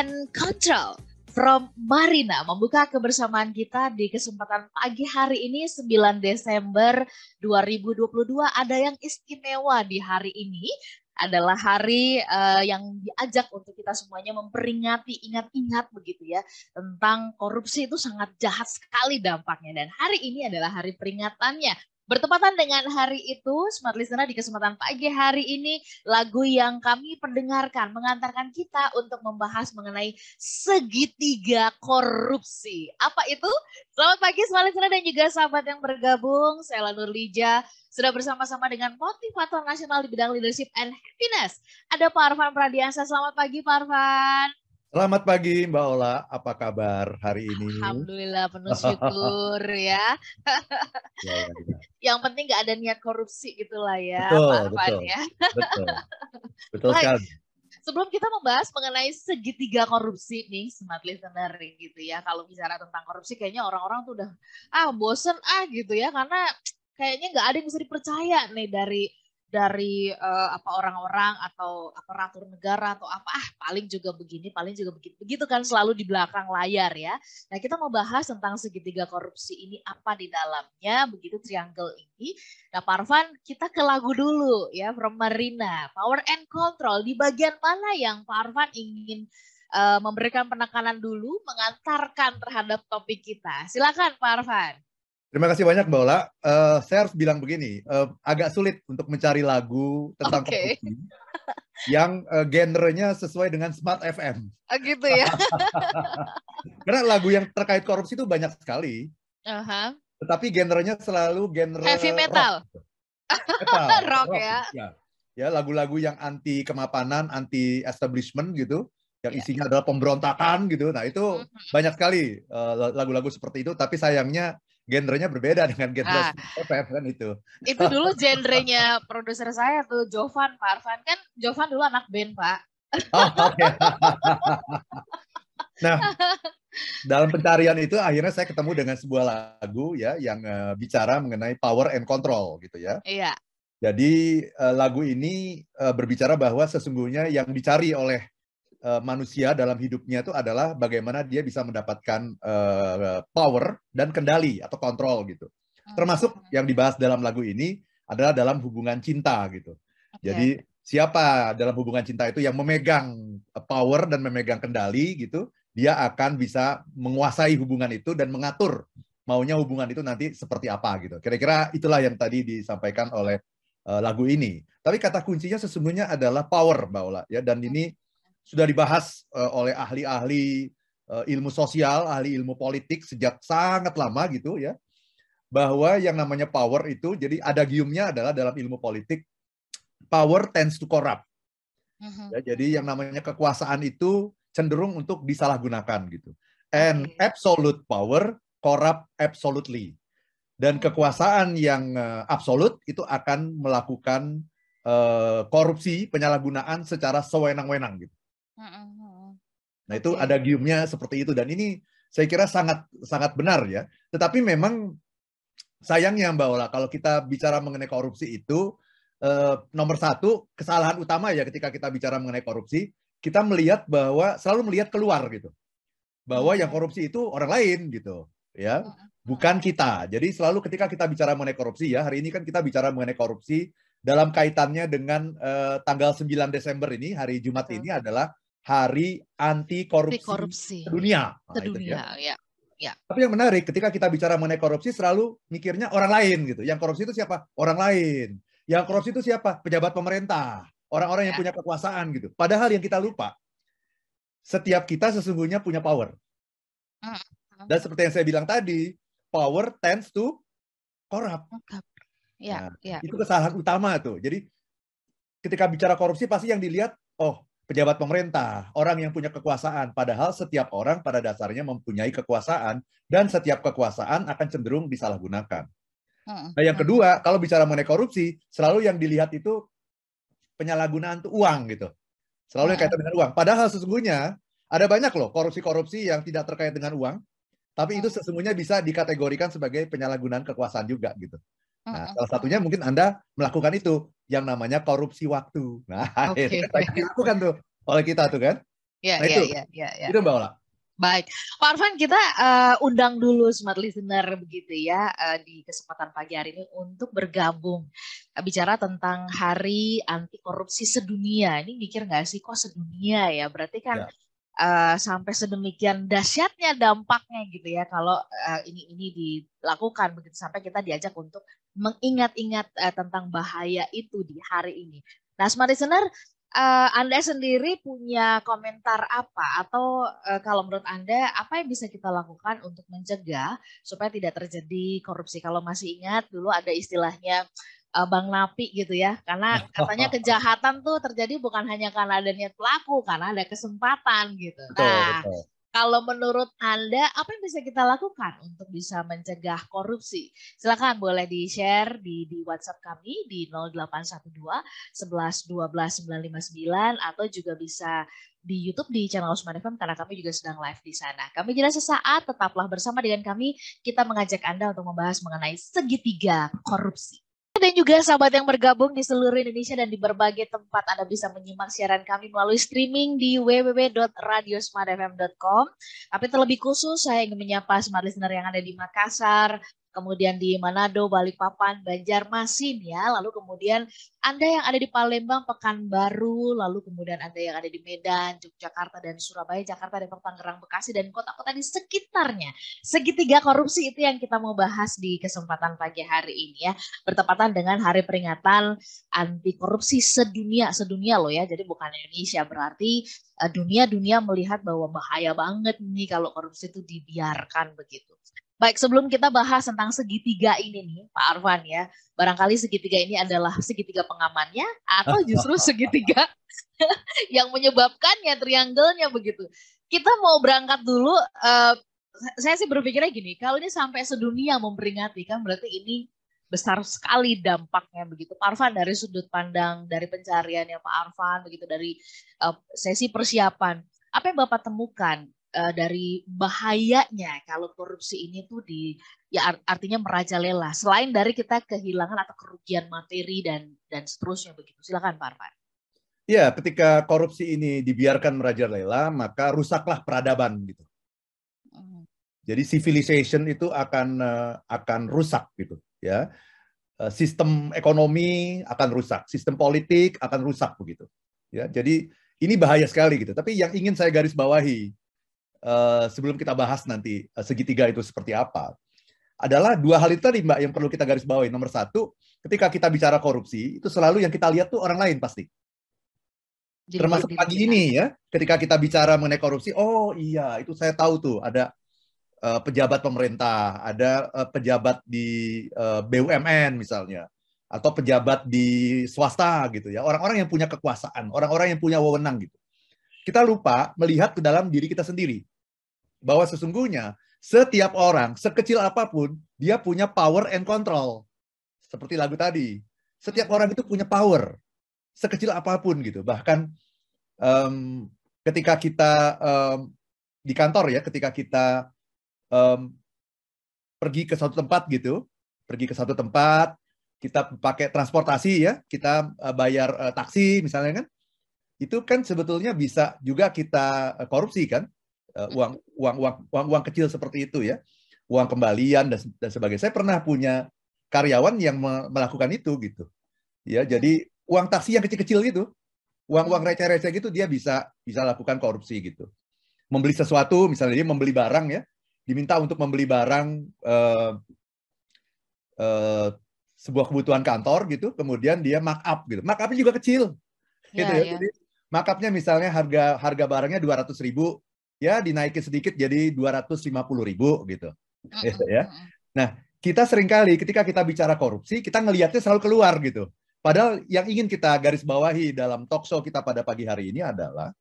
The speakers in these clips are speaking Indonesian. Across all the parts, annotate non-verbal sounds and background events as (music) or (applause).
and Control from Marina membuka kebersamaan kita di kesempatan pagi hari ini 9 Desember 2022 ada yang istimewa di hari ini adalah hari uh, yang diajak untuk kita semuanya memperingati ingat-ingat begitu ya tentang korupsi itu sangat jahat sekali dampaknya. Dan hari ini adalah hari peringatannya Bertepatan dengan hari itu, Smart Listener di kesempatan pagi hari ini, lagu yang kami pendengarkan mengantarkan kita untuk membahas mengenai segitiga korupsi. Apa itu? Selamat pagi Smart Listener dan juga sahabat yang bergabung. Saya Lanur Lija, sudah bersama-sama dengan motivator nasional di bidang leadership and happiness. Ada Pak Arfan Pradiansa. Selamat pagi Pak Arfan. Selamat pagi Mbak Ola, apa kabar hari ini? Alhamdulillah penuh (laughs) syukur ya. (laughs) ya, ya, ya. Yang penting nggak ada niat korupsi gitulah ya betul, Pak betul, ya. Betul, (laughs) betul sekali. Sebelum kita membahas mengenai segitiga korupsi nih, smart listener gitu ya. Kalau bicara tentang korupsi kayaknya orang-orang tuh udah ah bosen ah gitu ya karena kayaknya nggak ada yang bisa dipercaya nih dari dari uh, apa orang-orang atau aparatur negara atau apa ah paling juga begini paling juga begitu begitu kan selalu di belakang layar ya. Nah kita mau bahas tentang segitiga korupsi ini apa di dalamnya begitu triangle ini. Nah Parvan kita ke lagu dulu ya from Marina. Power and Control di bagian mana yang Parvan ingin uh, memberikan penekanan dulu mengantarkan terhadap topik kita? Silakan Parvan Terima kasih banyak Mbak Ola. Uh, saya harus bilang begini, uh, agak sulit untuk mencari lagu tentang okay. korupsi yang uh, genrenya sesuai dengan Smart FM. Oh, gitu ya. (laughs) Karena lagu yang terkait korupsi itu banyak sekali. Uh -huh. Tetapi genrenya selalu genre heavy metal. Rock, metal, (laughs) rock, rock ya. Ya, ya lagu-lagu yang anti kemapanan, anti establishment gitu yang iya. isinya adalah pemberontakan gitu. Nah, itu uh -huh. banyak sekali lagu-lagu uh, seperti itu tapi sayangnya genrenya berbeda dengan genre ah. FM kan itu. Itu dulu genrenya produser saya tuh Jovan Pak Arfan kan Jovan dulu anak band Pak. Oh, okay. nah, dalam pencarian itu akhirnya saya ketemu dengan sebuah lagu ya yang uh, bicara mengenai power and control gitu ya. Iya. Jadi uh, lagu ini uh, berbicara bahwa sesungguhnya yang dicari oleh uh, manusia dalam hidupnya itu adalah bagaimana dia bisa mendapatkan uh, power dan kendali atau kontrol gitu. Hmm. Termasuk yang dibahas dalam lagu ini adalah dalam hubungan cinta gitu. Okay. Jadi siapa dalam hubungan cinta itu yang memegang power dan memegang kendali gitu, dia akan bisa menguasai hubungan itu dan mengatur maunya hubungan itu nanti seperti apa gitu. Kira-kira itulah yang tadi disampaikan oleh uh, lagu ini. Tapi kata kuncinya sesungguhnya adalah power, Mbak Ola ya dan ini sudah dibahas uh, oleh ahli-ahli uh, ilmu sosial, ahli ilmu politik sejak sangat lama gitu ya. Bahwa yang namanya power itu jadi ada giumnya adalah dalam ilmu politik power tends to corrupt. Uh-huh. Ya, jadi yang namanya kekuasaan itu cenderung untuk disalahgunakan gitu. And absolute power corrupt absolutely. Dan mm-hmm. kekuasaan yang uh, absolut itu akan melakukan uh, korupsi, penyalahgunaan secara sewenang-wenang gitu. Nah itu ada giumnya seperti itu dan ini saya kira sangat sangat benar ya. Tetapi memang sayangnya Mbak Ola kalau kita bicara mengenai korupsi itu eh, nomor satu kesalahan utama ya ketika kita bicara mengenai korupsi kita melihat bahwa selalu melihat keluar gitu bahwa yang korupsi itu orang lain gitu ya bukan kita. Jadi selalu ketika kita bicara mengenai korupsi ya hari ini kan kita bicara mengenai korupsi dalam kaitannya dengan uh, tanggal 9 Desember ini hari Jumat ini adalah Hari Anti Korupsi, korupsi. Sedunia. Nah, Sedunia, ya. Ya. Tapi yang menarik, ketika kita bicara mengenai korupsi, selalu mikirnya orang lain gitu. Yang korupsi itu siapa? Orang lain. Yang korupsi itu siapa? Pejabat pemerintah, orang-orang yang ya. punya kekuasaan gitu. Padahal yang kita lupa, setiap kita sesungguhnya punya power. Hmm. Dan seperti yang saya bilang tadi, power tends to corrupt. Ya, nah, ya. Itu kesalahan utama tuh. Jadi ketika bicara korupsi pasti yang dilihat, oh pejabat pemerintah, orang yang punya kekuasaan. Padahal setiap orang pada dasarnya mempunyai kekuasaan dan setiap kekuasaan akan cenderung disalahgunakan. Nah, yang kedua, kalau bicara mengenai korupsi, selalu yang dilihat itu penyalahgunaan tuh uang gitu. Selalu yang kaitan dengan uang. Padahal sesungguhnya ada banyak loh korupsi-korupsi yang tidak terkait dengan uang, tapi itu sesungguhnya bisa dikategorikan sebagai penyalahgunaan kekuasaan juga gitu. Nah, salah satunya mungkin Anda melakukan itu yang namanya korupsi waktu. Nah, (laughs) okay. itu dilakukan tuh oleh kita tuh kan. Ya, nah, ya, itu, ya, ya, ya. Itu Mbak Ola. Baik, Pak Arfan kita uh, undang dulu smart listener begitu ya uh, di kesempatan pagi hari ini untuk bergabung uh, bicara tentang Hari Anti Korupsi Sedunia. Ini mikir nggak sih kok sedunia ya? Berarti kan ya. uh, sampai sedemikian dahsyatnya dampaknya gitu ya kalau uh, ini ini dilakukan begitu sampai kita diajak untuk mengingat-ingat uh, tentang bahaya itu di hari ini. Nah, smart listener uh, Anda sendiri punya komentar apa atau uh, kalau menurut Anda apa yang bisa kita lakukan untuk mencegah supaya tidak terjadi korupsi? Kalau masih ingat dulu ada istilahnya uh, Bang Napi gitu ya. Karena katanya (laughs) kejahatan tuh terjadi bukan hanya karena ada niat pelaku, karena ada kesempatan gitu. Betul, nah, betul. Kalau menurut Anda, apa yang bisa kita lakukan untuk bisa mencegah korupsi? Silakan boleh di-share di, di WhatsApp kami di 0812 11 12 959 atau juga bisa di YouTube di channel Usman FM karena kami juga sedang live di sana. Kami jelas sesaat, tetaplah bersama dengan kami. Kita mengajak Anda untuk membahas mengenai segitiga korupsi dan juga sahabat yang bergabung di seluruh Indonesia dan di berbagai tempat Anda bisa menyimak siaran kami melalui streaming di www.radiosmartfm.com. Tapi terlebih khusus saya ingin menyapa smart listener yang ada di Makassar, kemudian di Manado, Balikpapan, Banjarmasin ya, lalu kemudian Anda yang ada di Palembang, Pekanbaru, lalu kemudian Anda yang ada di Medan, Yogyakarta dan Surabaya, Jakarta, Depok, Tangerang, Bekasi dan kota-kota di sekitarnya. Segitiga korupsi itu yang kita mau bahas di kesempatan pagi hari ini ya, bertepatan dengan hari peringatan anti korupsi sedunia, sedunia loh ya. Jadi bukan Indonesia berarti eh, dunia-dunia melihat bahwa bahaya banget nih kalau korupsi itu dibiarkan begitu. Baik, sebelum kita bahas tentang segitiga ini nih, Pak Arvan ya, barangkali segitiga ini adalah segitiga pengamannya atau (laughs) justru segitiga (laughs) yang menyebabkannya triangle-nya begitu. Kita mau berangkat dulu, uh, saya sih berpikirnya gini, kalau ini sampai sedunia memperingati kan berarti ini besar sekali dampaknya begitu. Pak Arfan dari sudut pandang dari pencariannya Pak Arfan begitu dari uh, sesi persiapan, apa yang Bapak temukan uh, dari bahayanya kalau korupsi ini tuh di ya artinya merajalela selain dari kita kehilangan atau kerugian materi dan dan seterusnya begitu silakan Pak Arfan. Ya, ketika korupsi ini dibiarkan merajalela, maka rusaklah peradaban gitu. Hmm. Jadi civilization itu akan uh, akan rusak gitu, ya. Uh, sistem ekonomi akan rusak, sistem politik akan rusak begitu. Ya, jadi ini bahaya sekali gitu. Tapi yang ingin saya garis bawahi uh, sebelum kita bahas nanti uh, segitiga itu seperti apa, adalah dua hal itu tadi Mbak yang perlu kita garis bawahi. Nomor satu, ketika kita bicara korupsi, itu selalu yang kita lihat tuh orang lain pasti. Jadi, Termasuk pagi ini ya, ketika kita bicara mengenai korupsi, oh iya itu saya tahu tuh ada uh, pejabat pemerintah, ada uh, pejabat di uh, BUMN misalnya, atau pejabat di swasta gitu ya, orang-orang yang punya kekuasaan, orang-orang yang punya wewenang gitu. Kita lupa melihat ke dalam diri kita sendiri bahwa sesungguhnya setiap orang, sekecil apa pun, dia punya power and control. Seperti lagu tadi. Setiap orang itu punya power. Sekecil apa pun gitu. Bahkan um, ketika kita um, di kantor ya, ketika kita um, pergi ke satu tempat gitu, pergi ke satu tempat, kita pakai transportasi ya, kita uh, bayar uh, taksi misalnya kan, itu kan sebetulnya bisa juga kita uh, korupsi kan, uang, uang uang uang uang kecil seperti itu ya. Uang kembalian dan, dan sebagainya. Saya pernah punya karyawan yang melakukan itu gitu. Ya jadi uang taksi yang kecil-kecil gitu. Uang uang receh-receh gitu dia bisa bisa lakukan korupsi gitu. Membeli sesuatu misalnya dia membeli barang ya. Diminta untuk membeli barang uh, uh, sebuah kebutuhan kantor gitu. Kemudian dia markup gitu. Markupnya juga kecil. Gitu ya, ya. Jadi, markupnya misalnya harga harga barangnya dua ratus ribu ya dinaikin sedikit jadi 250 ribu gitu. Uh, ya. Nah, kita sering kali ketika kita bicara korupsi, kita ngelihatnya selalu keluar gitu. Padahal yang ingin kita garis bawahi dalam talk show kita pada pagi hari ini adalah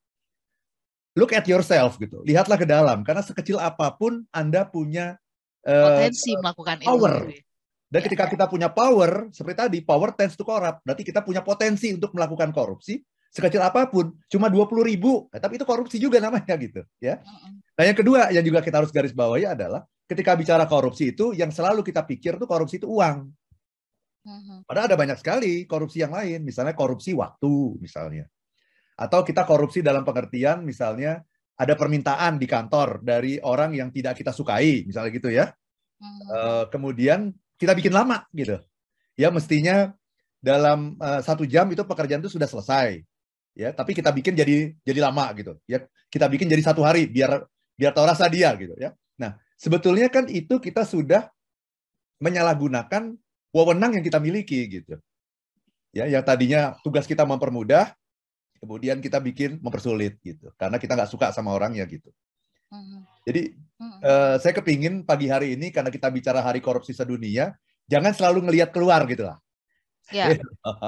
look at yourself gitu. Lihatlah ke dalam karena sekecil apa pun Anda punya uh, potensi melakukan power. Itu. Dan ya, ketika ya. kita punya power, seperti tadi, power tends to corrupt. Berarti kita punya potensi untuk melakukan korupsi sekecil apa pun, cuma dua puluh ribu, nah, tapi itu korupsi juga namanya gitu, ya. Nah yang kedua yang juga kita harus garis bawahi adalah ketika bicara korupsi itu yang selalu kita pikir tuh korupsi itu uang. Padahal ada banyak sekali korupsi yang lain, misalnya korupsi waktu, misalnya. Atau kita korupsi dalam pengertian misalnya ada permintaan di kantor dari orang yang tidak kita sukai, misalnya gitu ya. Hmm. Uh, kemudian kita bikin lama gitu. Ya mestinya dalam uh, satu jam itu pekerjaan itu sudah selesai. Ya, tapi kita bikin jadi jadi lama gitu. Ya, kita bikin jadi satu hari biar biar tahu rasa dia gitu ya. Nah, sebetulnya kan itu kita sudah menyalahgunakan wewenang yang kita miliki gitu. Ya, yang tadinya tugas kita mempermudah, kemudian kita bikin mempersulit gitu. Karena kita nggak suka sama orangnya gitu. Hmm. Jadi uh, saya kepingin pagi hari ini karena kita bicara hari korupsi sedunia, jangan selalu ngelihat keluar gitu lah. Ya,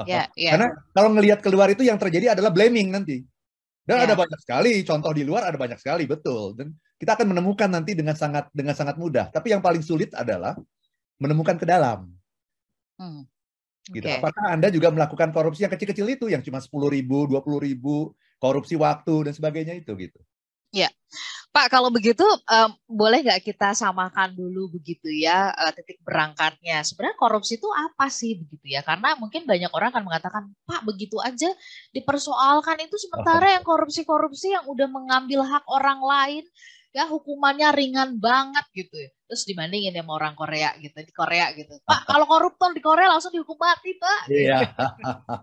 ya, ya. Karena kalau ngelihat keluar itu yang terjadi adalah blaming nanti. Dan ya. ada banyak sekali contoh di luar ada banyak sekali betul. Dan kita akan menemukan nanti dengan sangat dengan sangat mudah. Tapi yang paling sulit adalah menemukan ke dalam. Hmm. Gitu. Apakah Anda juga melakukan korupsi yang kecil-kecil itu yang cuma sepuluh ribu, dua puluh ribu, korupsi waktu dan sebagainya itu gitu. Ya, Pak kalau begitu um, boleh nggak kita samakan dulu begitu ya uh, titik berangkatnya. Sebenarnya korupsi itu apa sih begitu ya? Karena mungkin banyak orang akan mengatakan Pak begitu aja dipersoalkan itu sementara yang korupsi-korupsi yang udah mengambil hak orang lain ya hukumannya ringan banget gitu ya. Terus dibandingin sama orang Korea gitu di Korea gitu. Pak (laughs) kalau koruptor di Korea langsung dihukum mati Pak. Iya.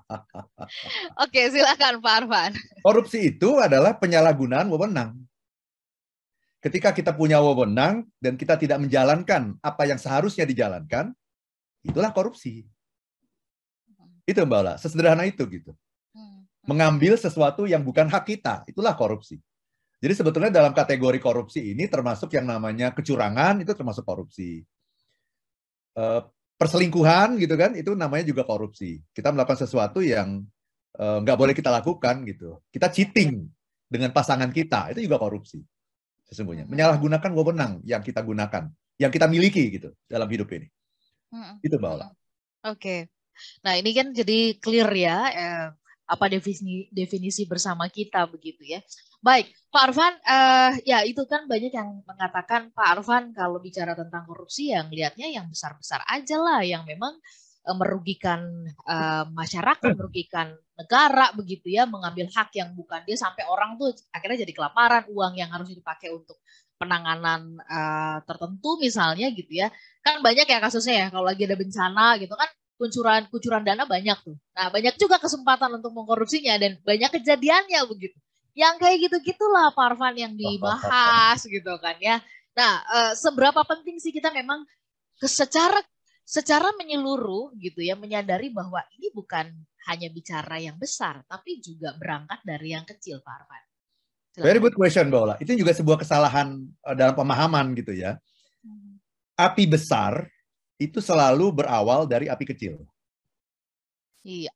(laughs) Oke silakan Pak Arfan. Korupsi itu adalah penyalahgunaan wewenang ketika kita punya wewenang dan kita tidak menjalankan apa yang seharusnya dijalankan, itulah korupsi. Itu Mbak Ola, sesederhana itu gitu. Mengambil sesuatu yang bukan hak kita, itulah korupsi. Jadi sebetulnya dalam kategori korupsi ini termasuk yang namanya kecurangan, itu termasuk korupsi. Eh, perselingkuhan gitu kan, itu namanya juga korupsi. Kita melakukan sesuatu yang eh, nggak boleh kita lakukan gitu. Kita cheating dengan pasangan kita, itu juga korupsi sesungguhnya. Menyalahgunakan wewenang yang kita gunakan, yang kita miliki gitu dalam hidup ini. Hmm. Itu Mbak Ola. Oke. Okay. Nah, ini kan jadi clear ya eh, apa definisi definisi bersama kita begitu ya. Baik, Pak Arfan, eh, ya itu kan banyak yang mengatakan Pak Arfan kalau bicara tentang korupsi yang lihatnya yang besar-besar aja lah, yang memang merugikan eh, masyarakat, merugikan negara begitu ya mengambil hak yang bukan dia sampai orang tuh akhirnya jadi kelaparan uang yang harus dipakai untuk penanganan uh, tertentu misalnya gitu ya. Kan banyak ya kasusnya ya kalau lagi ada bencana gitu kan kucuran kucuran dana banyak tuh. Nah banyak juga kesempatan untuk mengkorupsinya dan banyak kejadiannya begitu. Yang kayak gitu gitulah Parvan yang dibahas (laughs) gitu kan ya. Nah uh, seberapa penting sih kita memang secara secara menyeluruh gitu ya menyadari bahwa ini bukan hanya bicara yang besar, tapi juga berangkat dari yang kecil, Pak Arfan. Very good question, Bola. Itu juga sebuah kesalahan eh, dalam pemahaman gitu ya. Hmm. Api besar itu selalu berawal dari api kecil. Iya.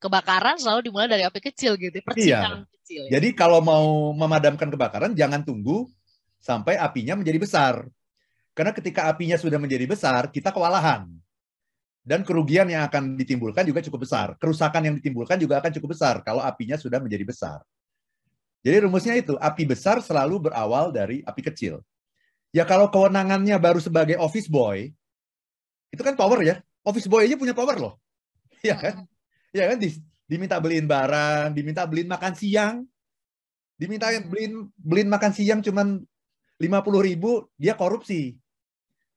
Kebakaran selalu dimulai dari api kecil gitu, percikan iya. kecil. Ya. Jadi kalau mau memadamkan kebakaran jangan tunggu sampai apinya menjadi besar. Karena ketika apinya sudah menjadi besar, kita kewalahan dan kerugian yang akan ditimbulkan juga cukup besar. Kerusakan yang ditimbulkan juga akan cukup besar kalau apinya sudah menjadi besar. Jadi rumusnya itu, api besar selalu berawal dari api kecil. Ya kalau kewenangannya baru sebagai office boy, itu kan power ya. Office boy aja punya power loh. Ya kan? Ya kan diminta beliin barang, diminta beliin makan siang, diminta beliin beliin makan siang cuman 50 ribu, dia korupsi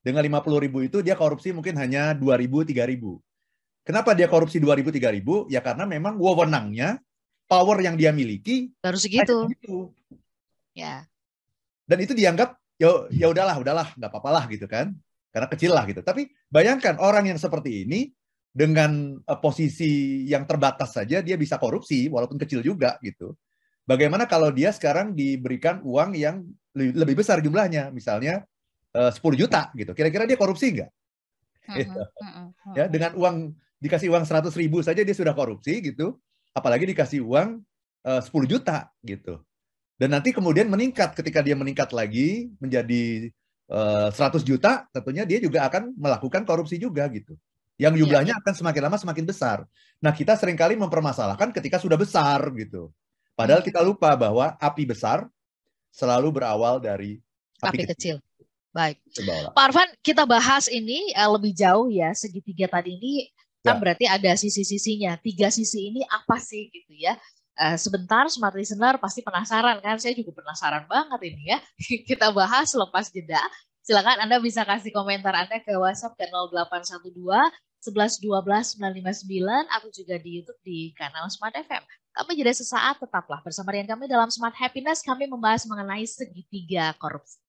dengan 50 ribu itu dia korupsi mungkin hanya 2 ribu, 3 ribu. Kenapa dia korupsi 2 ribu, 3 ribu? Ya karena memang wewenangnya, power yang dia miliki baru segitu. Ya. Dan itu dianggap ya ya udahlah, udahlah, nggak apa lah gitu kan. Karena kecil lah gitu. Tapi bayangkan orang yang seperti ini dengan uh, posisi yang terbatas saja dia bisa korupsi walaupun kecil juga gitu. Bagaimana kalau dia sekarang diberikan uang yang lebih besar jumlahnya, misalnya Eh, uh, 10 juta gitu. Kira-kira dia korupsi nggak? Uh-huh, uh-huh, ya dengan uang dikasih uang 100 ribu saja dia sudah korupsi gitu. Apalagi dikasih uang uh, 10 juta gitu. Dan nanti kemudian meningkat ketika dia meningkat lagi menjadi uh, 100 juta, tentunya dia juga akan melakukan korupsi juga gitu. Yang iya, jumlahnya ya, akan semakin lama semakin besar. Nah, kita sering kali mempermasalahkan ketika sudah besar gitu. Padahal kita lupa bahwa api besar selalu berawal dari api, api kecil. kecil. Baik. Pak Arfan, kita bahas ini uh, lebih jauh ya. Segitiga tadi ini kan ya. berarti ada sisi-sisinya. Tiga sisi ini apa sih gitu ya? Uh, sebentar Smart Listener pasti penasaran kan? Saya juga penasaran banget ini ya. (laughs) Kita bahas lepas jeda. Silakan Anda bisa kasih komentar Anda ke WhatsApp ke 0812 11 12 959 atau juga di YouTube di kanal Smart FM. Kami jeda sesaat tetaplah bersama dengan kami dalam Smart Happiness kami membahas mengenai segitiga korupsi.